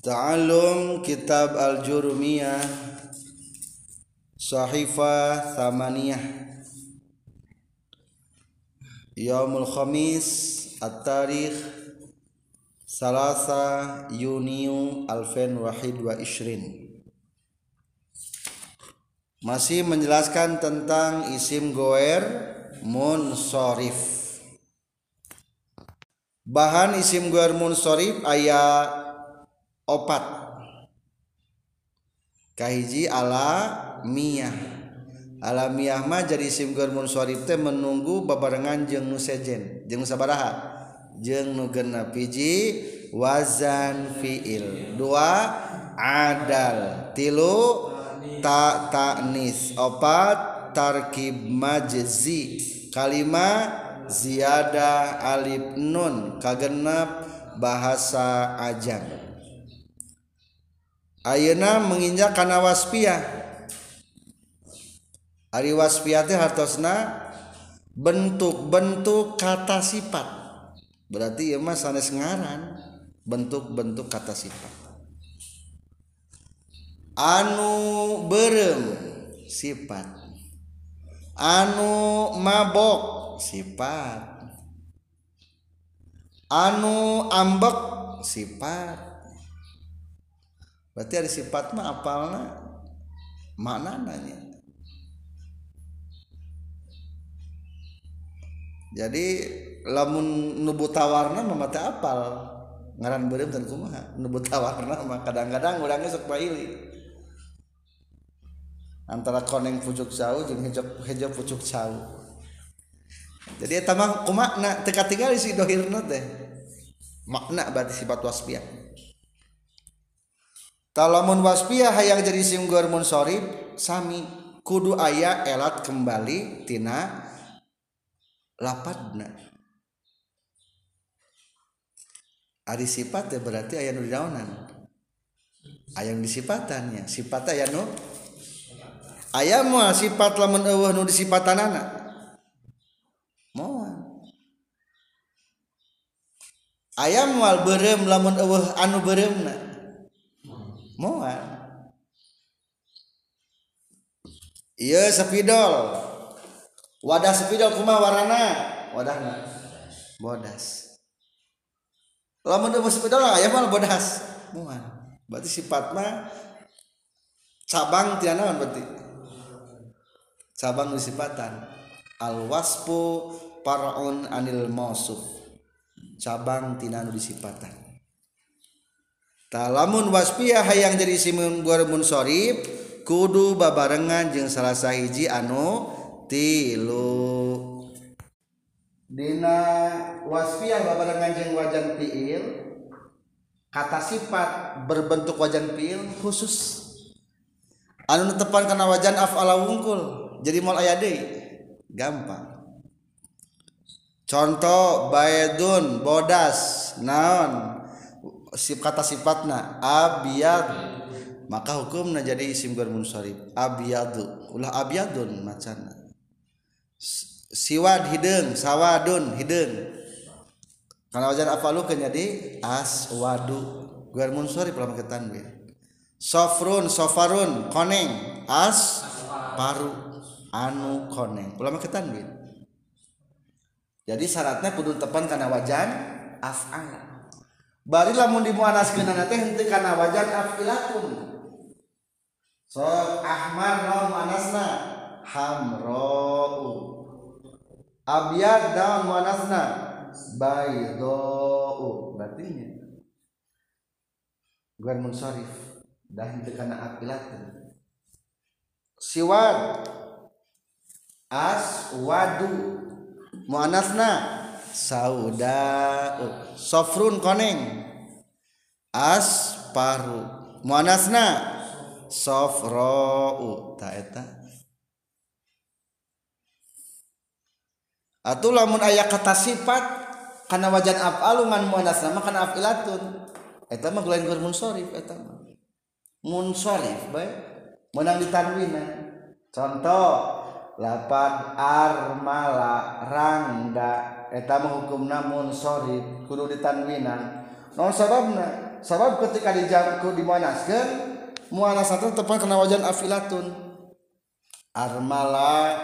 Ta'alum Kitab Al-Jurumiyah Sahifah Thamaniyah. Yaumul Khamis At-Tarikh Salasa Yuniu Alfen Wahid wa Ishrin. Masih menjelaskan tentang isim goer munsorif Bahan isim goer munsorif ayat opat. Kahiji alamiah alamiah mah jadi simgur munsharif teh menunggu babarengan jeung nu sejen jeung sabaraha. Jeung nu genep hiji wazan fiil. Dua adal. Tilu ta taknis opat tarkib majzi. Kalima ziyada alif nun. Kagenep bahasa ajang. Ayeuna menginjak kana waspiah Ari waspiah teh hartosna bentuk-bentuk kata sifat. Berarti ieu mah sanes ngaran bentuk-bentuk kata sifat. Anu berem sifat. Anu mabok sifat. Anu ambek sifat. Berarti ada sifat mah apalna mana nanya jadi lamun nubu tawarna mah apal. Ngaran berem dan kumaha? Nubu tawarna mah kadang-kadang urangnya sok paili antara koneng pucuk jauh jeung hejo hejo pucuk jauh jadi eta mah kumakna teka tinggal si dohirna teh. Makna berarti sifat wasfiyah lamun waspia hayang jadi simgur munsorib sami kudu aya elat kembali tina lapadna Ari sifat ya berarti ayah nu dinaonan ayah disipatannya. Sifat ayah nu ayah mah sifat lamun eueuh nu disipatanana. Moal. Ayam moal berem lamun eueuh anu bereumna moal. Ieu sepidol. Wadah sepidol kumaha warna wadahna bodas. Lamun eueuh sepidol aya moal bodas. Moal. Berarti sifat mah cabang tina naon berarti. Cabang sifatan. Al wasfu paraun anil mausuf cabang tina nu disifatan talamun wasfiyah hayang jadi simun guar munsorib kudu babarengan jeung salah sahiji anu tilu. Dina wasfiyah babarengan jeung wajan fiil kata sifat berbentuk wajan fiil khusus. Anu netepan kana wajan af'ala wungkul jadi mal aya deui. Gampang. Contoh baedun bodas naon sif kata sifatna abiyad maka hukumna jadi isim ghairu munsharif abiyadu ulah abiyadun macana. Siwad hideung sawadun hideung karena wajan afalu kan jadi aswadu. Ghairu munsharif lamun ke tanwin sofrun sofarun koneng. As paru anu koneng. Ulama ke tanwin jadi syaratnya kudu tepan karena wajan af'al. bari lamun dimuanaskeunana teh henteu kana wajan afilatun so ahmar naon manasna? Hamra'u abyad naon manasna? Bayda'u batinya Gwan munsarif dah henteu kana afilatun. Siwad. Aswadu. Muanasna? sauda sofrun koneng. Asparu muanasna. Sofrou. Ta eta. Atuh lamun aya kata sifat kana wajan af'alu ngan muanasna mah kana af'ilatun. Eta mah lain keur munsharif eta mah. Munsharif bae. Menang ditanwina eh. contoh lapan armala rangda. Eta mah hukumna munsharif kudu ditanwinan non sababna sabab ketika dijangku dimanaskan muanas itu tepat kena wajan afilatun. Armala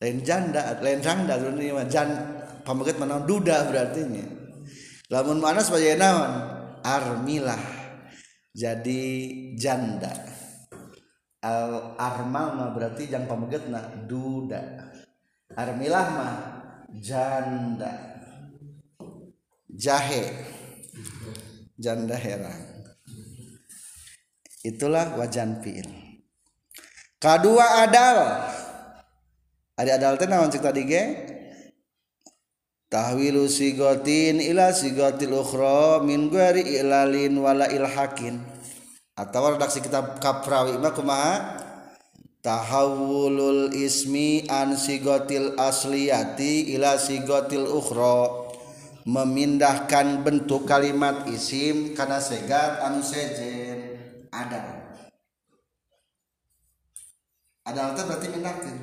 lain janda lain janda ini jan pameget mana duda berarti nya. Lamun mana sebagai naon? Armilah jadi janda. Al armal mah berarti jang pameget na duda. Armilah mah janda. Jahe. Janda herang. Itulah wajan fiil. Kedua adal. Ada adal teh naon cek tadi ge? Tahwilu sigotin ila sigotil ukhra min ghairi ilalin wala ilhakin. Atau redaksi kitab kaprawi mah kumaha tahawulul ismi an sigotil asliyati ila sigotil ukhra. Memindahkan bentuk kalimat isim karena segat anu sejen. Ada ada itu berarti mindahkan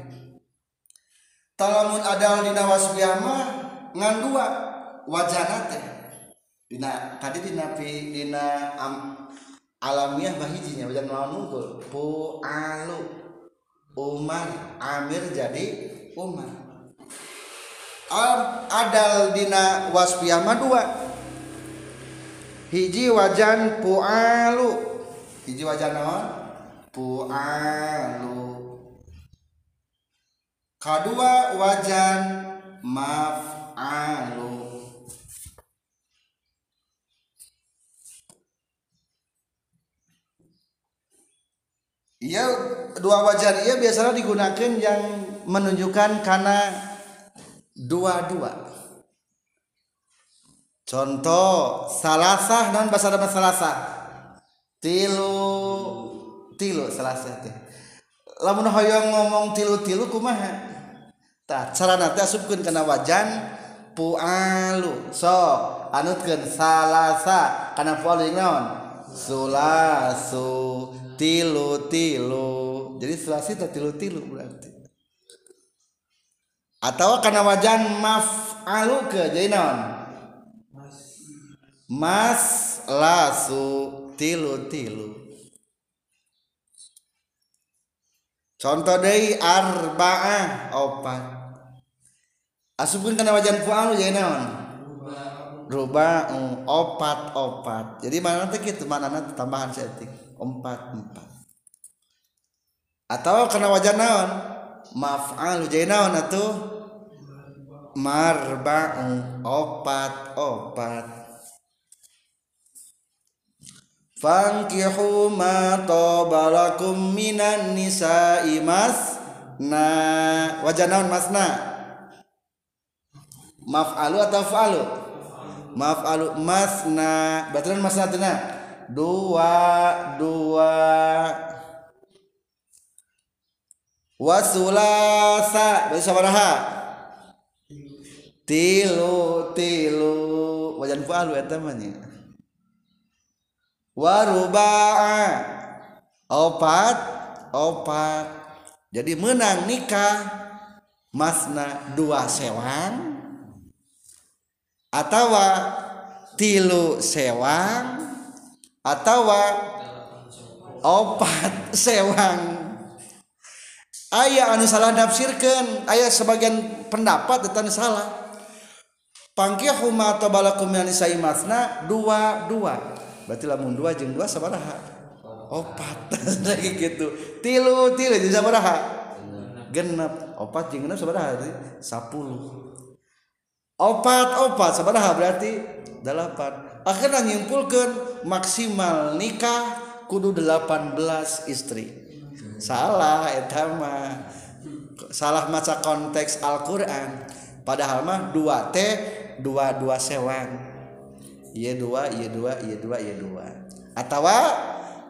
talamun adal dina wasfiyah mah ngan dua wajana teh. Dina tadi dina dina am, alamiah bahijinya wajan lawan nungkul pu alu Umar Amir jadi Umar. Al adal dina wasfiyah mah dua. Hiji wajan pualu. Hiji wajan naon pualu. Kedua wajan maf'alu. Iya dua wajar iya biasanya digunakan yang menunjukkan karena dua-dua. Contoh salasah non bahasa Arab salasah. Tilu tilu salasah teh. Lamun hoyong ngomong tilu-tilu kumaha? Tah cara nanti asupkeun kana wajan pualu. So anutkeun salasa kana pualu naon? Sulasu tilu tilu. Jadi selasi tilu tilu berarti. Atau karena wajan maf'alu ke jadi non mas lasu tilu tilu. Contoh dari arba'ah opat. Asupun karena wajan fu'alu jadi non ruba opat opat. Jadi mana nanti gitu mana nanti tambahan setik empat empat. Atau karena wajan naon? Maf'al jadi naon atuh? Marba'u opat opat. Fankihu ma tabalakum minan nisa'i mas na wajah naon masna? Maf'alu atau fa'alu maf'alu masna. Berarti masna tuna dua dua. Wasulasa. Berarti sabaraha tilu tilu. Wajan fa'alu eta mah nya waruba'a. Opat opat. Jadi menang nikah masna dua sewang atawa tilu sewang atawa opat sewang. Ayah anu salah nafsirkan ayah sebagian pendapat tentang salah. Pangkihuma atau balakum yanisai matna dua dua. Berarti lamun dua jeng dua sabaraha. Opat lagi gitu. Tilu tilu jadi sabaraha. Genep. Opat jeng genep sabaraha sepuluh opat opat sabaraha berarti delapan. Akhirnya nyimpulkan maksimal nikah kudu delapan belas istri. Salah etama salah maca konteks Al-Quran. Padahal mah dua t dua dua sewang iya dua iya dua iya dua iya dua. Atau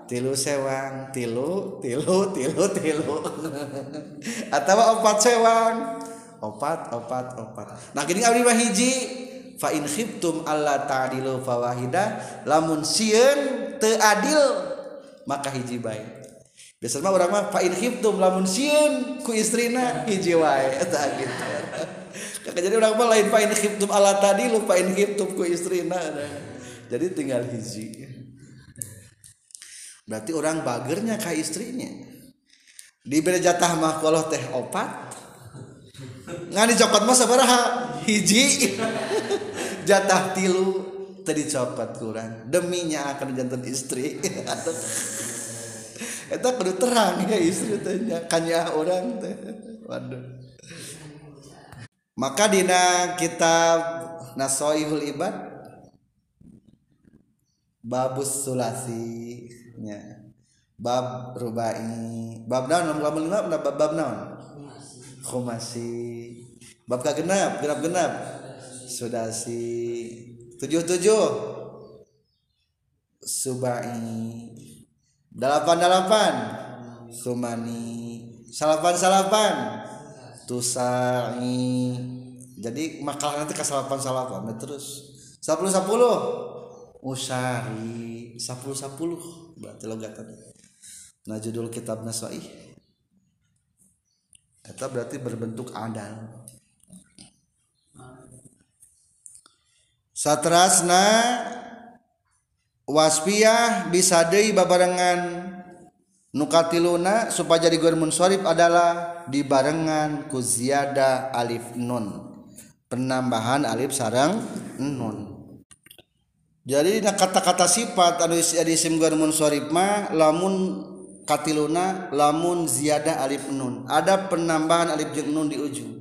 tilu sewang tilu tilu tilu tilu. Atau opat sewang opat opat opat. Nah gini abdi mah hiji fa in khiftum alla ta'dilu fawahida lamun sieun teu adil maka hiji baik biasanya orang mah fa in khiftum lamun sieun ku istrina hiji wae eta gitu kakak jadi orang mah lain fa in khiftum ala tadi lu fa in khiftum ku istrina. Jadi tinggal hiji. Berarti orang bagernya ke istrinya. Diberi jatah mah kalau teh opat nggak dicopot mah sabaraha? Hiji. Jatah tilu. Tadi copot kurang. Deminya akan jantan istri. Itu kudu terang ya istri tanya kanya orang teh. Waduh. Maka dina kitab nasoihul ibad babus sulasi nya bab rubai. Bab naon? Bab lima bab bab naon? Khumasi bab kagenap genap genap. Sudasi tujuh tujuh. Subai. Delapan delapan sumani. Salapan salapan. Tusai. Jadi makalah nanti ke salapan salapan. Terus. Sepuluh sepuluh. Usari sepuluh sepuluh. Berarti logatan nah judul kitab nasai itu berarti berbentuk adal satrasna waspiah bisa deui babarengan nukatiluna supaya jadi gormun sorif adalah dibarengan ku ziyada alif nun. Penambahan alif sarang nun. Jadi kata-kata sifat anu jadi isim gormun sorif mah lamun katiluna lamun ziyada alif nun. Ada penambahan alif jeung nun di ujung.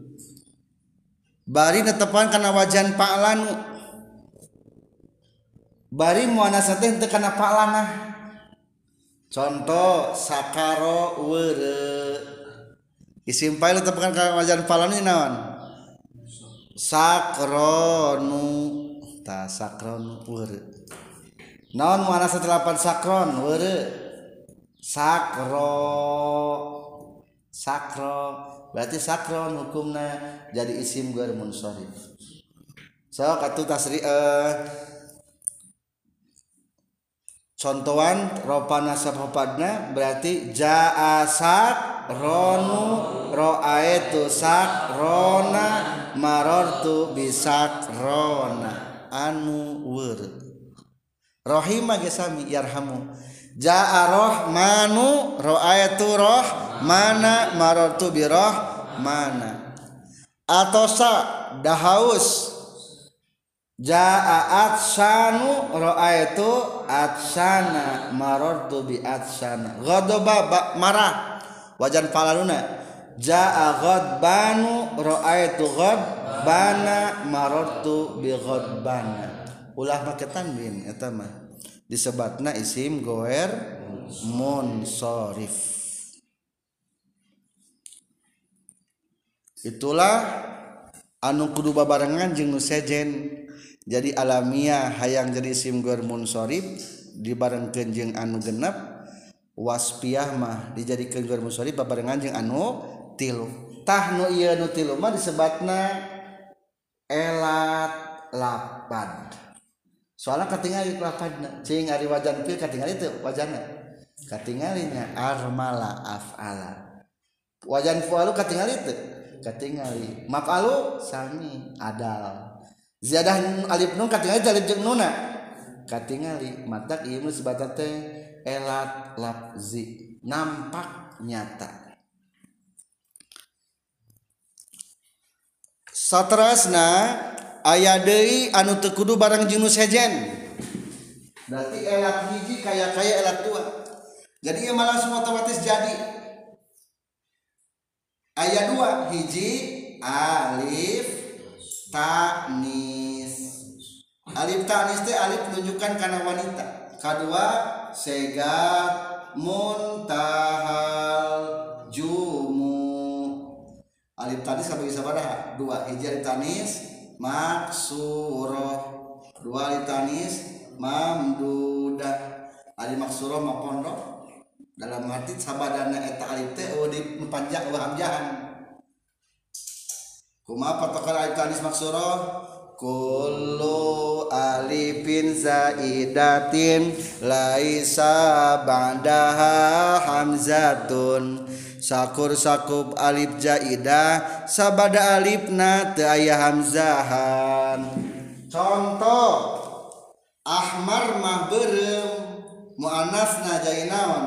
Bari netepan kana wajan pa'lan bari muanasa teh teu kana palana contoh sakaro weure. Isim fa'il tetepan ka wajan palana naon? Sakronu ta sakron weure. Naon muanasa telapan sakron weure? Sakro. Sakro. Berarti sakron hukumna jadi isim gue munsharif so katu tasri uh, eh, contohan ropana sapopadna berarti jaasak ronu roaetu sak rona marortu bisak rona. Anu wur rohima gesami yarhamu. Jaa rohmanu roaetu roh mana marortu biroh mana. Atau sa dahaus. Ja'atsanu ra'aitu atsana marartu bi atsana. Ghadaba marah wajan falaluna. Ja'a ghadbanu ra'aitu ghadbana marartu bi ghadbana. Ulah make tanwin eta mah. Disebatna isim goer munsharif. Itulah anu kudu babarengan jeung nu sejen jadi alamiah hayang jadi simgur munsorib dibareng kenjeng anu genep waspiah mah dijadi kenjur munsorib babarengan jeung anu tilu tah nu ieu nu tilu mah disebatna elat lapad soalnya katingali lapadna cing ari wajan pil katingali teu wajana katingalinya armala afala. Wajan fualu katingali teu katingali. Mafalu sami adal. ziyadah alif nun katingali jalib jeung nuna katingali matak ieu mah sebatan teh elat lapzi nampak nyata. Satrasna aya deui anu teu kudu barang jinus hejen. Berarti elat hiji kaya kaya elat dua jadi ieu malah otomatis jadi. Aya dua hiji alif taknis alif taknis teh alif menunjukkan karena wanita. Kedua sega muntahal jumu. Alif taknis kabagi sabaraha. Dua hiji alif taknis maksuroh dua alif taknis mamdudah alif maksuroh mapondo dalam arti sabadana eta alif teh oh di panjang wahamjahan oh, kuma patokan alif tanis maksuro kullu alifin zaidatin laisa ba'daha hamzatun. Sakur sakub alif jaidah sabada alifna teu aya hamzahan. Contoh Ahmar mah berem muannasna jadi naon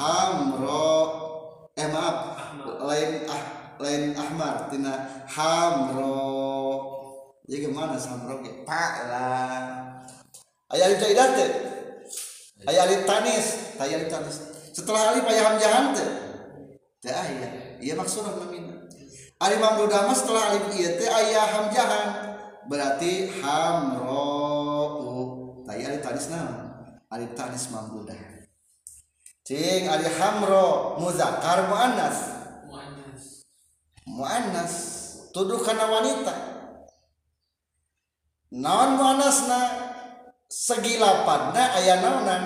hamro eh maaf lain ah lain Ahmad tina hamro. Jadi gimana hamro ke pak lah. Ayah itu idat teh. Ayah alif tanis ayah alif tanis. Setelah alif payah hamjahan teh. Teh ayah iya maksudnya namina alif mamdu dama setelah alif iya teh ayah hamjahan. Berarti hamro tayah alif tanis nama alif tanis mamdu cing alif hamro muzakar muannas. Muannas tuduh kana wanita. Naon muannasna? Segi lapadna aya naonan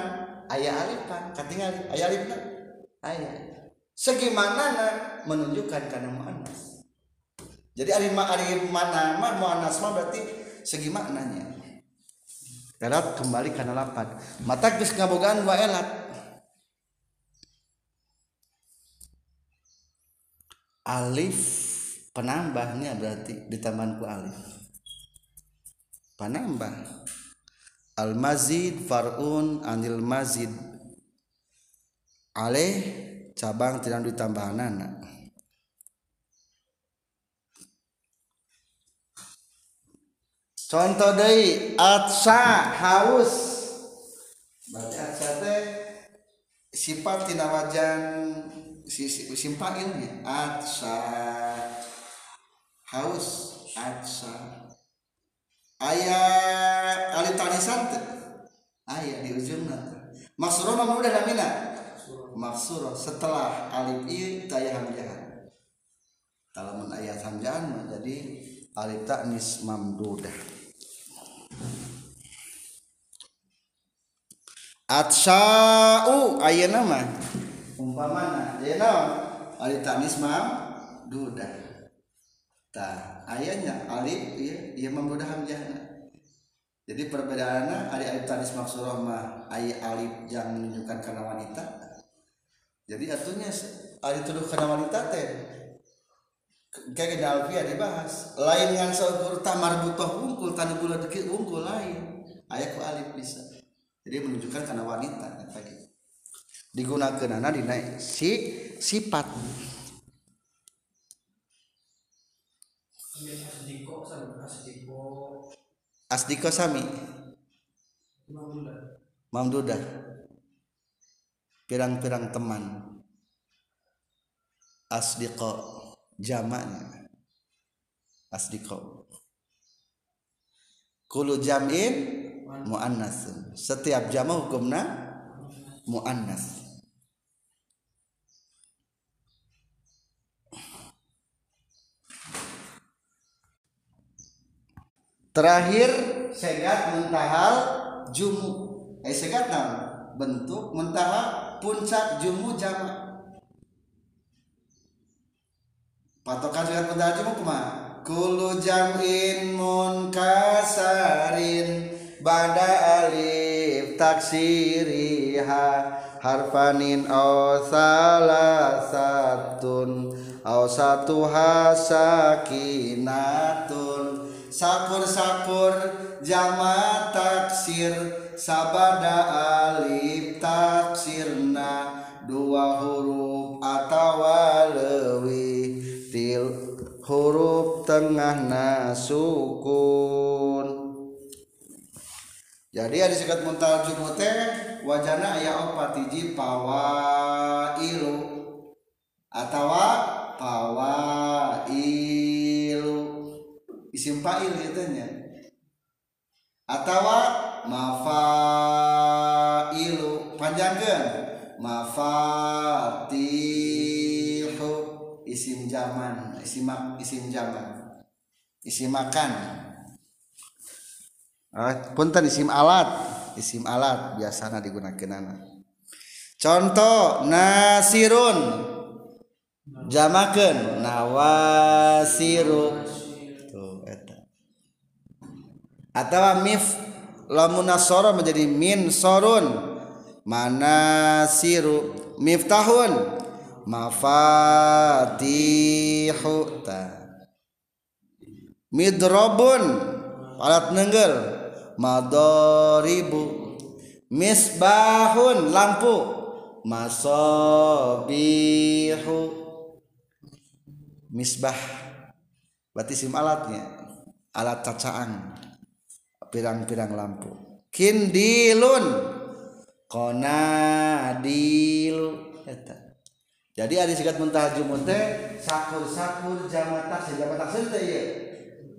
aya alifan katingali aya alifna. Aya. Segi manana menunjukkan kana muannas. Jadi alif alif mana mah muannas mah berarti segi maknanya. Elat kembali kana lapad mata geus ngabogaan dua elat alif penambahnya berarti ditambahan ku alif. Panambah al mazid farun anil mazid. Aleh cabang tidak ditambahan anak contoh dari atsa haus. Berarti atsa teh sifat tina wajan si, si, ilmu atsa. Haus. Atsa. Ayah alif tanisan ayah di ujung nanti. Maksuro nama udah namina maksuro setelah alif i taya hamjahan talamun ayat hamjahan jadi alif taknis mamdudah. Atsha'u ayat nama umpamana jadi nama alif taknis mamdudah tak ayahnya alif iya iya membudah jadi perbedaannya ada alif tanis maksurah mah ayat alif yang menunjukkan karena wanita. Jadi artinya alif tuduh karena wanita teh kayak kita alfia dibahas. Lain dengan seukur tamar butuh wungkul tanda bulan dikit wungkul lain. Ayat ku alif bisa. Jadi menunjukkan karena wanita kata gitu digunakan anak dinaik si sifat. Asdiko sami. Mamdudah. Pirang-pirang teman. Asdiko jamaknya Asdiko. Kulu jam'in muannas. Setiap jama hukumna muannas terakhir segat mentahal jumu. Eh segat nama? Bentuk mentaha puncak jumu jama. Patokan segat mentahal jumu kumaha? Kulu jam'in munkasarin bada alif taksiriha harfanin aw salasatun aw satu hasakinatun sakur-sakur jama taksir sabada alif taksirna dua huruf atau lewi til huruf tengah nasukun jadi ada sekat muntal jumute wajana ayah opat hiji pawailu atau pawailu isim fa'il katanya. Atau mafailu panjangkan. Mafatihu isim zaman isim isim zaman. Isim makan. Ah, punten isim alat. Isim alat biasanya digunakan contoh nasirun. Jamakan nawasiru atau mif lamun nasoro menjadi min sorun mana siru miftahun. Mafatihu ta. Midrobun alat nenggel. Madoribu misbahun lampu. Masobihu. Misbah berarti sim alatnya. Alat cacaan pirang-pirang lampu. Kindilun. Konadil. Eta. Jadi ada sikat mentah jumut teh sakur-sakur jama taksir. Jama taksir teh ya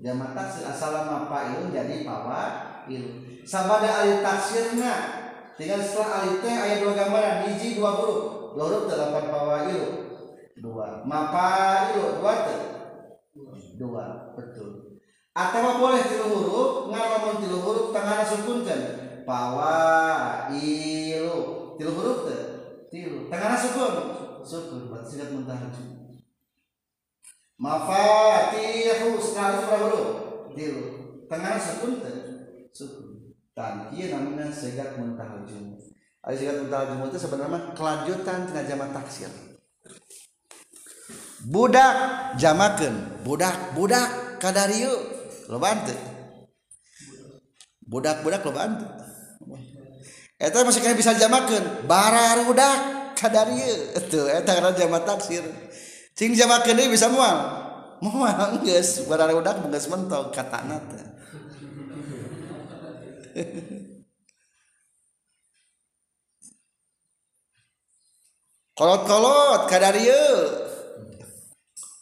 jama taksir asal apa ilun jadi pawa ilun. Sabada ahli taksirna tinggal setelah ahli teh ayat dua gambaran. Hiji dua huruf. Dua huruf delapan pawa ilun. Dua. Mapa ilun dua teh. Dua betul atau boleh tilu huruf ngalamun tilu huruf tengah sukunkan pawa ilu. Tilu huruf teh tilu tengah sukun? Sukun berarti singkat muntahaju mafatihu sekali berapa huruf tilu tengah sukun teh sukun. Dan kia namanya singkat muntahaju ada singkat muntahaju itu sebenarnya kelanjutan tina jamak taksir. Budak jamakan budak budak kadariu lo bantu. Budak-budak lo bantu. Itu masih kayak bisa jamakan bara budak kadariu itu itu karena jamak taksir. Cing jamakan ini bisa mual. Mual guys bara budak bukan mentok kata nata kolot-kolot kadariu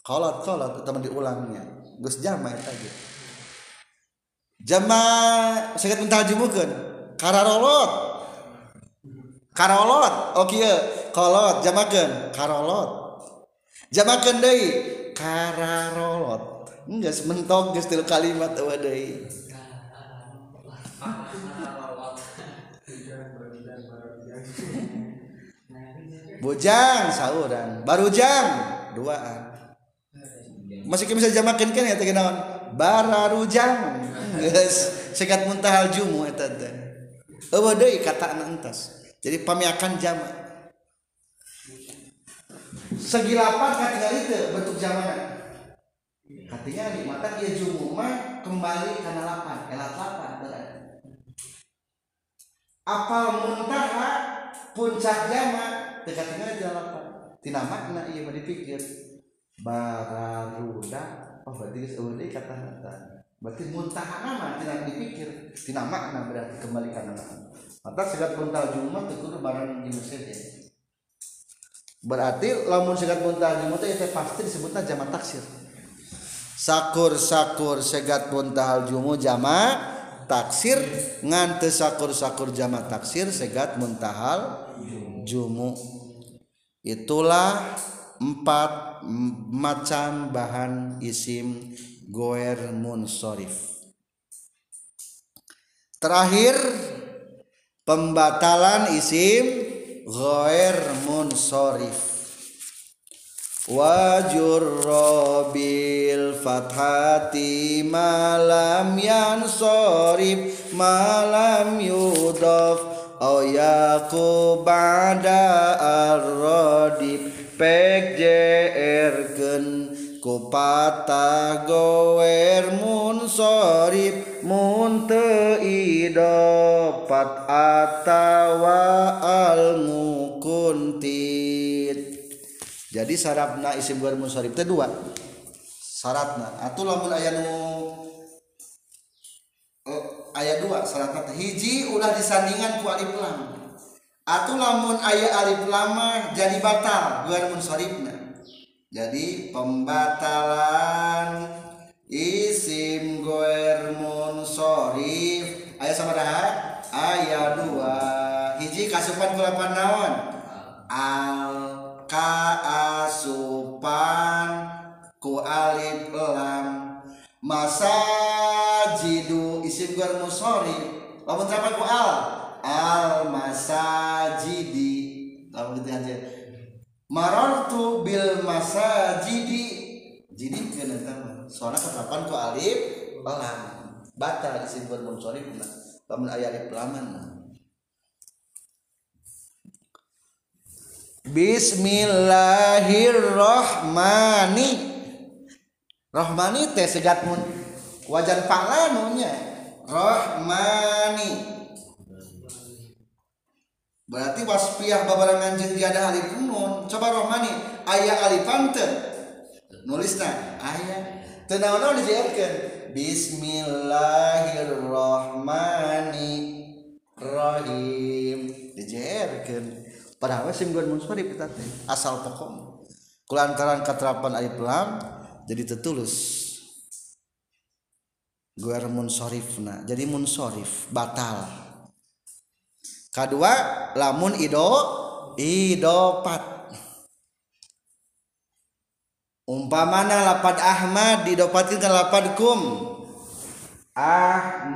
kolot-kolot teman diulangnya. Gus jama itu aja jama sakit mentah jumukeun kararolot. Karolot. Oke okay, kolot jamakeun. Karolot. Jamakeun deui. Kararolot. Geus mentok geus tilu kalimat eueuh deui. Bujang sauran. Barujang duaan. Masih bisa jamakeun kan ya teh naon bararujang. Geus sekat muntahal jumu eta teh eueuh deui kata entas. Jadi pamiakan jamak segi lapan katingali teu bentuk jamanna katingali mata ieu jumu mah kembali kana lapan elat lapan berarti apal muntaha puncak jamak teu katingali tina lapan tina makna ieu mah dipikir. Bararuda oh berarti geus eueuh deui kata-kata berarti muntaha nama tidak dipikir. Tidak makna berarti kembali karena maka segat muntaha jumat itu barang jenis saja berarti lamun segat muntaha jumat itu pasti disebutnya jama taksir. Sakur sakur segat muntahal jumu jama taksir. Ngante sakur sakur jama taksir segat muntahal jumu itulah empat macam bahan isim goer munsorif terakhir pembatalan isim goer munsorif wajur robil fathati malam yan sorif malam yudof Oyaku bada ar-rodib pekjergen kupata goer mun sorib mun idopat atawa al mukuntit jadi sarapna isim goer mun sorib teh dua. Syaratna atuh lamun aya nu oh, aya dua syaratna hiji ulah disandingan ku alif lam. Atuh lamun aya alif lam jadi batal gower mun soripna jadi pembatalan isim goer munsorif ayat sama dah ayat dua. Hiji kasupan kulapan naon? Al ka asupan ku alif lam. Masa jidu isim goer munsorif lamun terapan ku al al masajidi lamun gitu aja. Marartu bil masajidi. Jadi kena tahu soalnya keterapan ku alif lam batal isim bermunsorif nah lamun aya alif laman Bismillahirrahmani. Rahmani teh segat mun. Wajan panglanunya rohmani berarti waspiah babarangan jeung jadah alif nun coba rohmani ayah alifan teu nulisna ayah. Teu naon dijeerkeun bismillahirrahmanirrahim dijeerkeun padahal sim gue munsharif kita teh asal pokok. Kulantaran keterapan alif lam jadi tertulus. Gue munsharifna jadi munsharif batal kedua lamun ido idopat. Umpamana lapad Ahmad didopatin ke lapad kum Ahmadikum.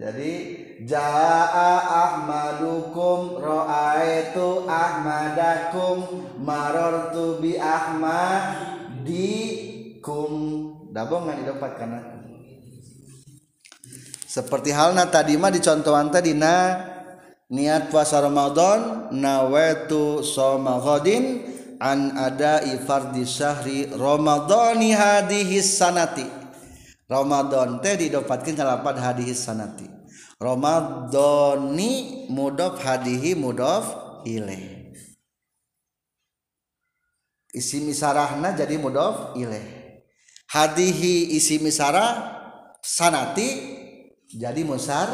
Jadi jaa ahmadukum ra'aitu ahmadakum marartu bi ahmadikum. Dabongan didapat karena seperti halnya tadi mah dicontohan tadi na niat puasa Ramadan nawaitu soma ghadin an ada ifardi syahri Ramadhani hadhihi sanati. Ramadan teh didapatkan kalapan hadis sanati. Ramadhani mudhof hadihi mudhof ilaih isi misarahna jadi mudhof ilaih hadihi isi misarah sanati jadi musar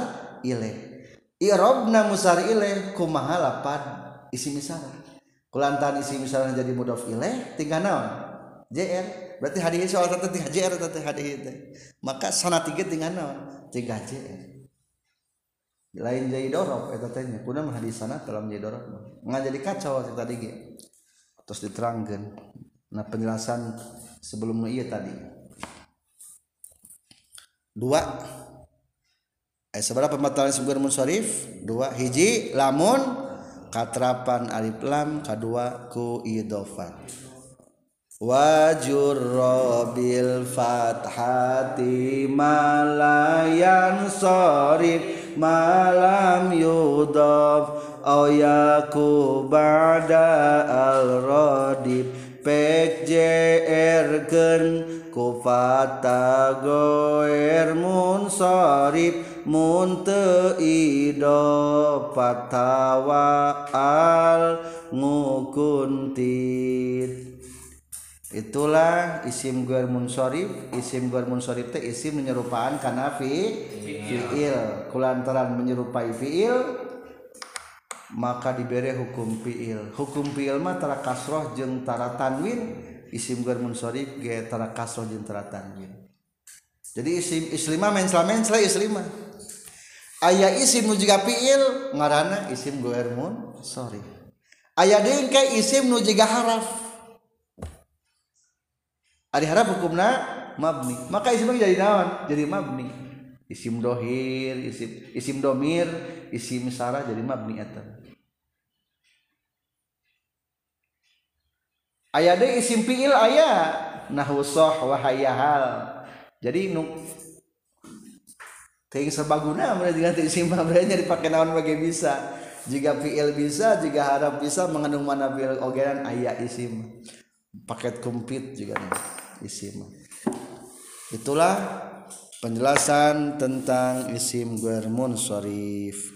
ilaih irobna musar ilaih kumaha lapan isi misarah kulantan isi misarah jadi mudhof ilaih tinggal naon? Jr berarti hadis soal tata tiga jr tata hadis maka sana tiga tinggal naon? Tiga jr lain jadi dorok itu tanya kuna hadis sana dalam jadi dorok nggak jadi kacau tadi tadi terus diterangkan. Nah penjelasan sebelum iya tadi. Dua eh seberapa pembatalan sebuah munsharif dua hiji lamun katrapan alif lam kedua ku idofat. Wajur bil fathati malayan sorif malam yudaf au yaku ba'da al radib pek jerken kufata goer mun sorib mun teido fatawa al ngukuntit itulah isim guer munsharif isim guer munsharif teh isim menyerupaan karena fi fiil. kulantaran menyerupai fiil maka diberi hukum fiil. Hukum fiil mah tara kasroh jeng tara tanwin. Isim gur munsharif ge tara kasroh jeung tara tanwin. Jadi isim islima men slamen sela islima aya isim nu jiga fiil ngaranna isim gur munsharif aya deui isim nu jiga haraf. Harap hukumna mabni. Maka isim jadi naon? Jadi mabni. Isim dohir isim isim domir isim sarah jadi mabni eta aya deui isim fiil aya. Nahwu sah wa jadi nu teuing serbaguna mun diganti isim mabrenya dipakai naon bagi bisa. Jika fiil bisa jika harap bisa mengandung mana fiil ogeran aya isim. Paket komplit juga isim itulah penjelasan tentang isim ghair munsharif